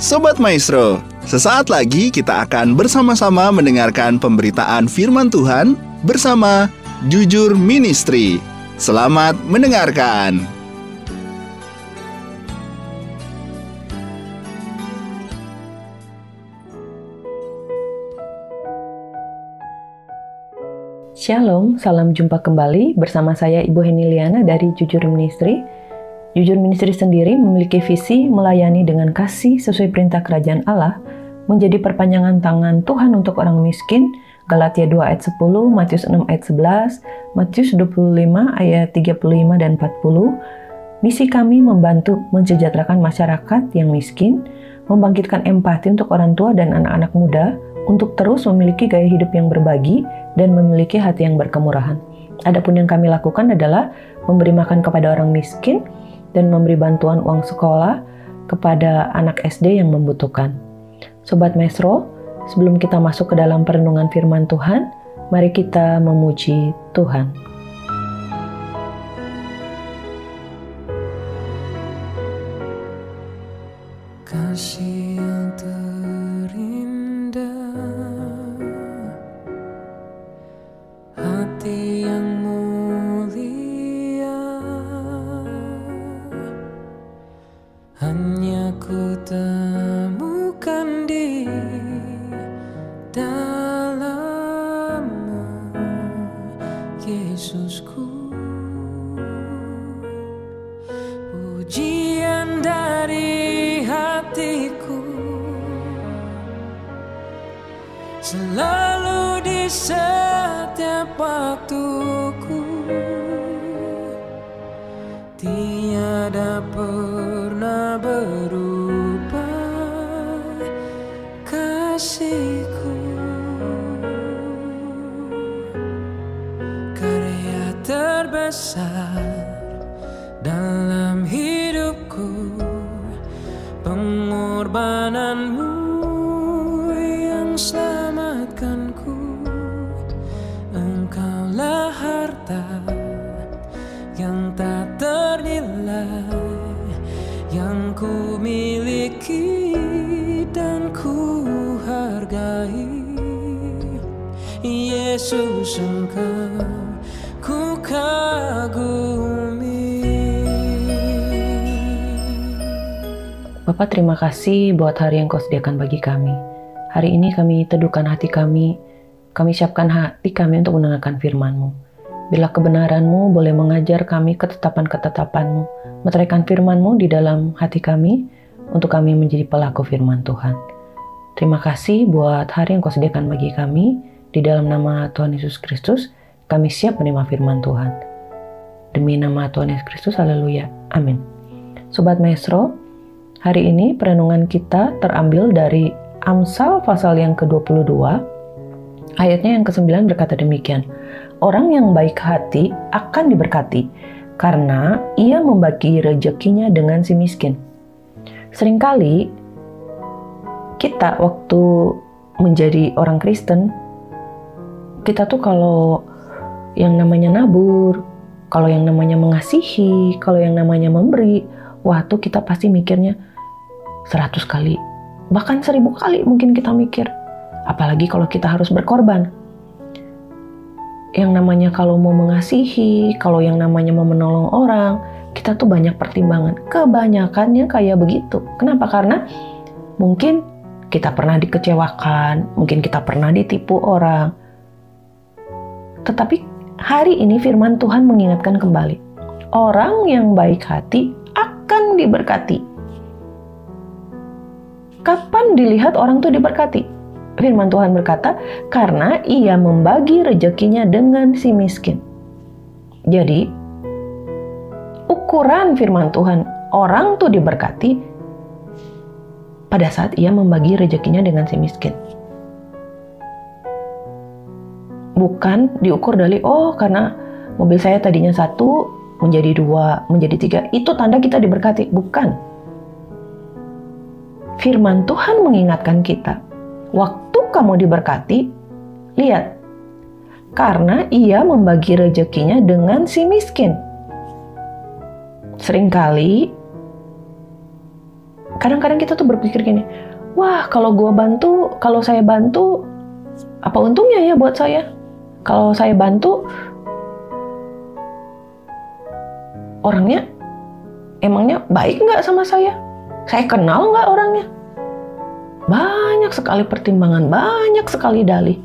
Sobat Maestro, sesaat lagi kita akan bersama-sama mendengarkan pemberitaan firman Tuhan bersama Jujur Ministry. Selamat mendengarkan. Shalom, salam jumpa kembali bersama saya Ibu Heniliana dari Jujur Ministry Jujur Ministry sendiri memiliki visi melayani dengan kasih sesuai perintah kerajaan Allah, menjadi perpanjangan tangan Tuhan untuk orang miskin, Galatia 2 ayat 10, Matius 6 ayat 11, Matius 25 ayat 35 dan 40. Misi kami membantu mensejahterakan masyarakat yang miskin, membangkitkan empati untuk orang tua dan anak-anak muda, untuk terus memiliki gaya hidup yang berbagi dan memiliki hati yang berkemurahan. Adapun yang kami lakukan adalah memberi makan kepada orang miskin, dan memberi bantuan uang sekolah kepada anak SD yang membutuhkan. Sobat Mesro, sebelum kita masuk ke dalam perenungan firman Tuhan, mari kita memuji Tuhan. Kasih Yesus Bapak terima kasih buat hari yang kau sediakan bagi kami. Hari ini kami teduhkan hati kami, kami siapkan hati kami untuk mendengarkan firman-Mu. Bila kebenaran-Mu boleh mengajar kami ketetapan-ketetapan-Mu, meteraikan firman-Mu di dalam hati kami, untuk kami menjadi pelaku firman Tuhan. Terima kasih buat hari yang kau sediakan bagi kami. Di dalam nama Tuhan Yesus Kristus, kami siap menerima firman Tuhan. Demi nama Tuhan Yesus Kristus, haleluya. Amin. Sobat Maestro, hari ini perenungan kita terambil dari Amsal pasal yang ke-22, ayatnya yang ke-9 berkata demikian, Orang yang baik hati akan diberkati, karena ia membagi rezekinya dengan si miskin. Seringkali kita waktu menjadi orang Kristen kita tuh kalau yang namanya nabur, kalau yang namanya mengasihi, kalau yang namanya memberi, wah tuh kita pasti mikirnya seratus kali, bahkan seribu kali mungkin kita mikir. Apalagi kalau kita harus berkorban. Yang namanya kalau mau mengasihi, kalau yang namanya mau menolong orang, kita tuh banyak pertimbangan. Kebanyakannya kayak begitu. Kenapa? Karena mungkin kita pernah dikecewakan, mungkin kita pernah ditipu orang, tetapi hari ini firman Tuhan mengingatkan kembali, orang yang baik hati akan diberkati. Kapan dilihat orang itu diberkati? Firman Tuhan berkata, karena ia membagi rezekinya dengan si miskin. Jadi, ukuran firman Tuhan, orang tuh diberkati pada saat ia membagi rezekinya dengan si miskin bukan diukur dari oh karena mobil saya tadinya satu menjadi dua menjadi tiga. Itu tanda kita diberkati. Bukan. Firman Tuhan mengingatkan kita waktu kamu diberkati lihat. Karena ia membagi rezekinya dengan si miskin. Seringkali Kadang-kadang kita tuh berpikir gini, wah kalau gua bantu, kalau saya bantu, apa untungnya ya buat saya? Kalau saya bantu, orangnya emangnya baik nggak sama saya? Saya kenal nggak orangnya? Banyak sekali pertimbangan, banyak sekali dalih.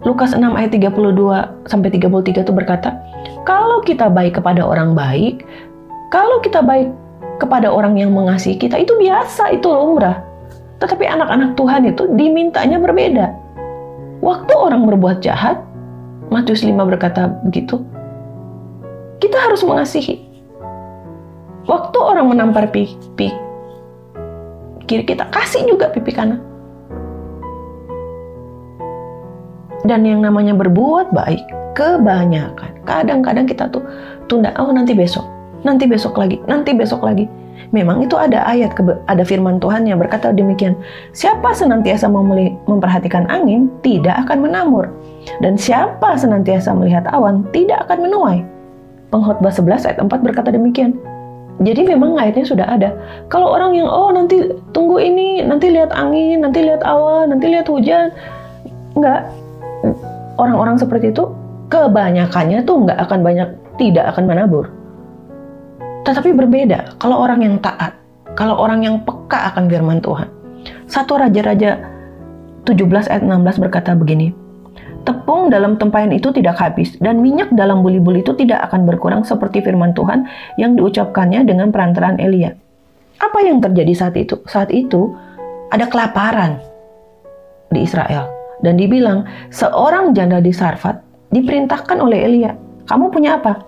Lukas 6 ayat 32 sampai 33 itu berkata, kalau kita baik kepada orang baik, kalau kita baik kepada orang yang mengasihi kita itu biasa, itu lumrah. Tetapi anak-anak Tuhan itu dimintanya berbeda. Waktu orang berbuat jahat, Matius 5 berkata begitu, kita harus mengasihi. Waktu orang menampar pipi kiri kita, kasih juga pipi kanan. Dan yang namanya berbuat baik, kebanyakan. Kadang-kadang kita tuh tunda, oh nanti besok, nanti besok lagi, nanti besok lagi. Memang itu ada ayat, ada firman Tuhan yang berkata demikian. Siapa senantiasa memperhatikan angin, tidak akan menamur. Dan siapa senantiasa melihat awan, tidak akan menuai. Pengkhotbah 11 ayat 4 berkata demikian. Jadi memang ayatnya sudah ada. Kalau orang yang oh nanti tunggu ini, nanti lihat angin, nanti lihat awan, nanti lihat hujan, enggak. Orang-orang seperti itu kebanyakannya tuh nggak akan banyak, tidak akan menabur. Tetapi berbeda kalau orang yang taat, kalau orang yang peka akan firman Tuhan. Satu Raja-Raja 17 ayat 16 berkata begini, Tepung dalam tempayan itu tidak habis, dan minyak dalam buli-buli itu tidak akan berkurang seperti firman Tuhan yang diucapkannya dengan perantaraan Elia. Apa yang terjadi saat itu? Saat itu ada kelaparan di Israel. Dan dibilang, seorang janda di Sarfat diperintahkan oleh Elia, kamu punya apa?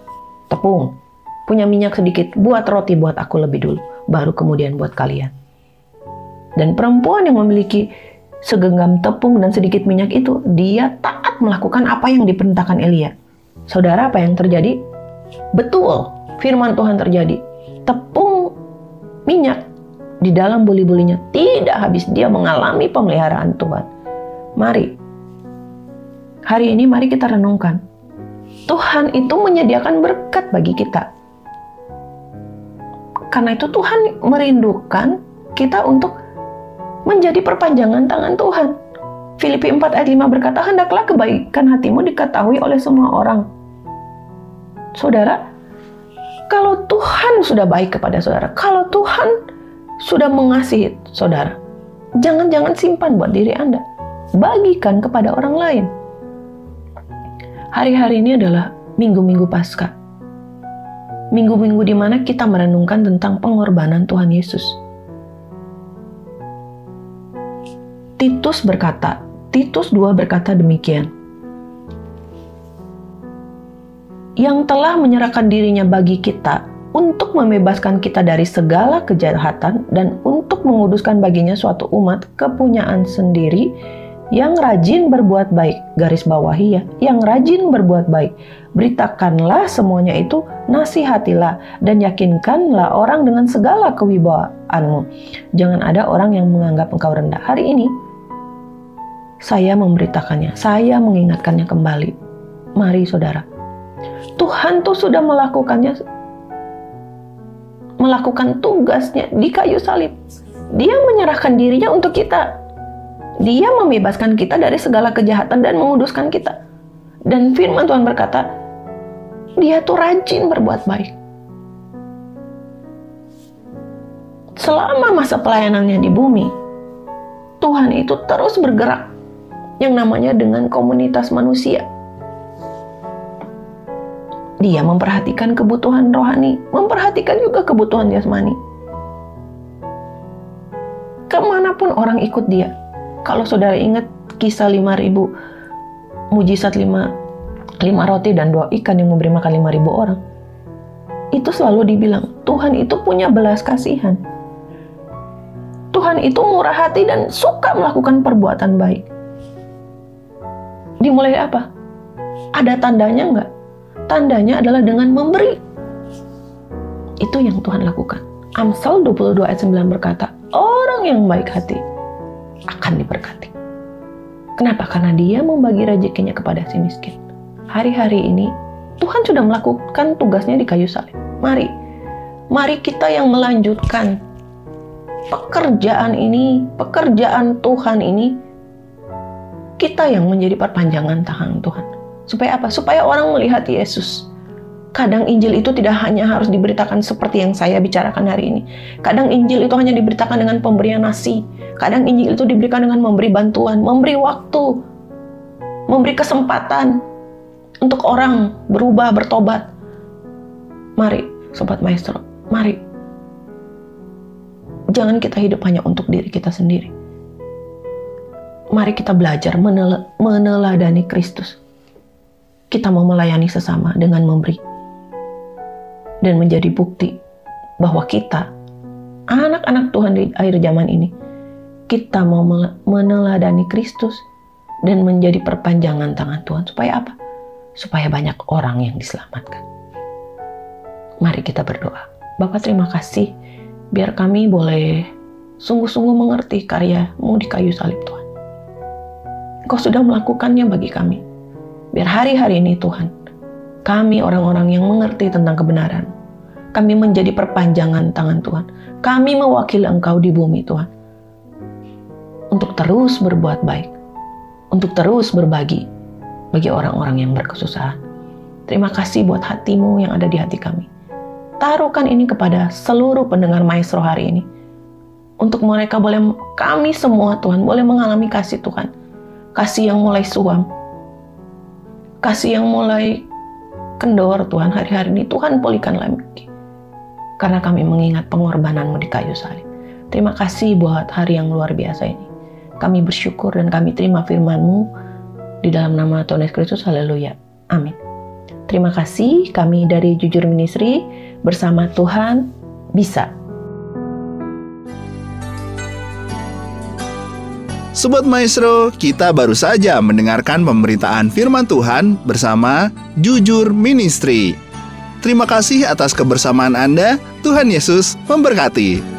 Tepung. Punya minyak sedikit, buat roti buat aku lebih dulu, baru kemudian buat kalian. Dan perempuan yang memiliki segenggam tepung dan sedikit minyak itu, dia taat melakukan apa yang diperintahkan Elia. Saudara, apa yang terjadi? Betul, firman Tuhan terjadi. Tepung minyak di dalam buli-bulinya tidak habis. Dia mengalami pemeliharaan Tuhan. Mari, hari ini mari kita renungkan. Tuhan itu menyediakan berkat bagi kita. Karena itu Tuhan merindukan kita untuk menjadi perpanjangan tangan Tuhan. Filipi 4 ayat 5 berkata, Hendaklah kebaikan hatimu diketahui oleh semua orang. Saudara, kalau Tuhan sudah baik kepada saudara, kalau Tuhan sudah mengasihi saudara, jangan-jangan simpan buat diri Anda. Bagikan kepada orang lain. Hari-hari ini adalah minggu-minggu pasca. Minggu-minggu di mana kita merenungkan tentang pengorbanan Tuhan Yesus Titus berkata, Titus 2 berkata demikian. Yang telah menyerahkan dirinya bagi kita untuk membebaskan kita dari segala kejahatan dan untuk menguduskan baginya suatu umat kepunyaan sendiri yang rajin berbuat baik, garis bawahi ya, yang rajin berbuat baik. Beritakanlah semuanya itu, nasihatilah dan yakinkanlah orang dengan segala kewibawaanmu. Jangan ada orang yang menganggap engkau rendah. Hari ini saya memberitakannya, saya mengingatkannya kembali. Mari saudara, Tuhan tuh sudah melakukannya, melakukan tugasnya di kayu salib. Dia menyerahkan dirinya untuk kita. Dia membebaskan kita dari segala kejahatan dan menguduskan kita. Dan firman Tuhan berkata, dia tuh rajin berbuat baik. Selama masa pelayanannya di bumi, Tuhan itu terus bergerak yang namanya dengan komunitas manusia. Dia memperhatikan kebutuhan rohani, memperhatikan juga kebutuhan jasmani. Ke mana pun orang ikut dia. Kalau saudara ingat kisah 5000 mujizat 5 lima roti dan dua ikan yang memberi makan 5000 orang. Itu selalu dibilang, Tuhan itu punya belas kasihan. Tuhan itu murah hati dan suka melakukan perbuatan baik. Dimulai apa? Ada tandanya nggak? Tandanya adalah dengan memberi. Itu yang Tuhan lakukan. Amsal 22 ayat 9 berkata, orang yang baik hati akan diberkati. Kenapa? Karena dia membagi rezekinya kepada si miskin. Hari-hari ini Tuhan sudah melakukan tugasnya di kayu salib. Mari, Mari kita yang melanjutkan pekerjaan ini, pekerjaan Tuhan ini, kita yang menjadi perpanjangan tangan Tuhan. Supaya apa? Supaya orang melihat Yesus. Kadang Injil itu tidak hanya harus diberitakan seperti yang saya bicarakan hari ini. Kadang Injil itu hanya diberitakan dengan pemberian nasi. Kadang Injil itu diberikan dengan memberi bantuan, memberi waktu, memberi kesempatan untuk orang berubah, bertobat. Mari, Sobat Maestro, mari. Jangan kita hidup hanya untuk diri kita sendiri. Mari kita belajar menel meneladani Kristus. Kita mau melayani sesama dengan memberi dan menjadi bukti bahwa kita, anak-anak Tuhan di akhir zaman ini, kita mau meneladani Kristus dan menjadi perpanjangan tangan Tuhan. Supaya apa? Supaya banyak orang yang diselamatkan. Mari kita berdoa. Bapak terima kasih biar kami boleh sungguh-sungguh mengerti karyamu di kayu salib Tuhan. Kau sudah melakukannya bagi kami. Biar hari-hari ini Tuhan, kami orang-orang yang mengerti tentang kebenaran. Kami menjadi perpanjangan tangan Tuhan. Kami mewakili Engkau di bumi Tuhan. Untuk terus berbuat baik. Untuk terus berbagi bagi orang-orang yang berkesusahan. Terima kasih buat hatimu yang ada di hati kami. Taruhkan ini kepada seluruh pendengar maestro hari ini. Untuk mereka boleh, kami semua Tuhan, boleh mengalami kasih Tuhan. Kasih yang mulai suam. Kasih yang mulai kendor Tuhan hari-hari ini Tuhan pulihkan lagi. Karena kami mengingat pengorbananmu di kayu salib. Terima kasih buat hari yang luar biasa ini. Kami bersyukur dan kami terima firman-Mu di dalam nama Tuhan Yesus Kristus. Haleluya. Amin. Terima kasih kami dari Jujur Ministry bersama Tuhan bisa. Sobat Maestro, kita baru saja mendengarkan pemberitaan firman Tuhan bersama Jujur Ministry. Terima kasih atas kebersamaan Anda. Tuhan Yesus memberkati.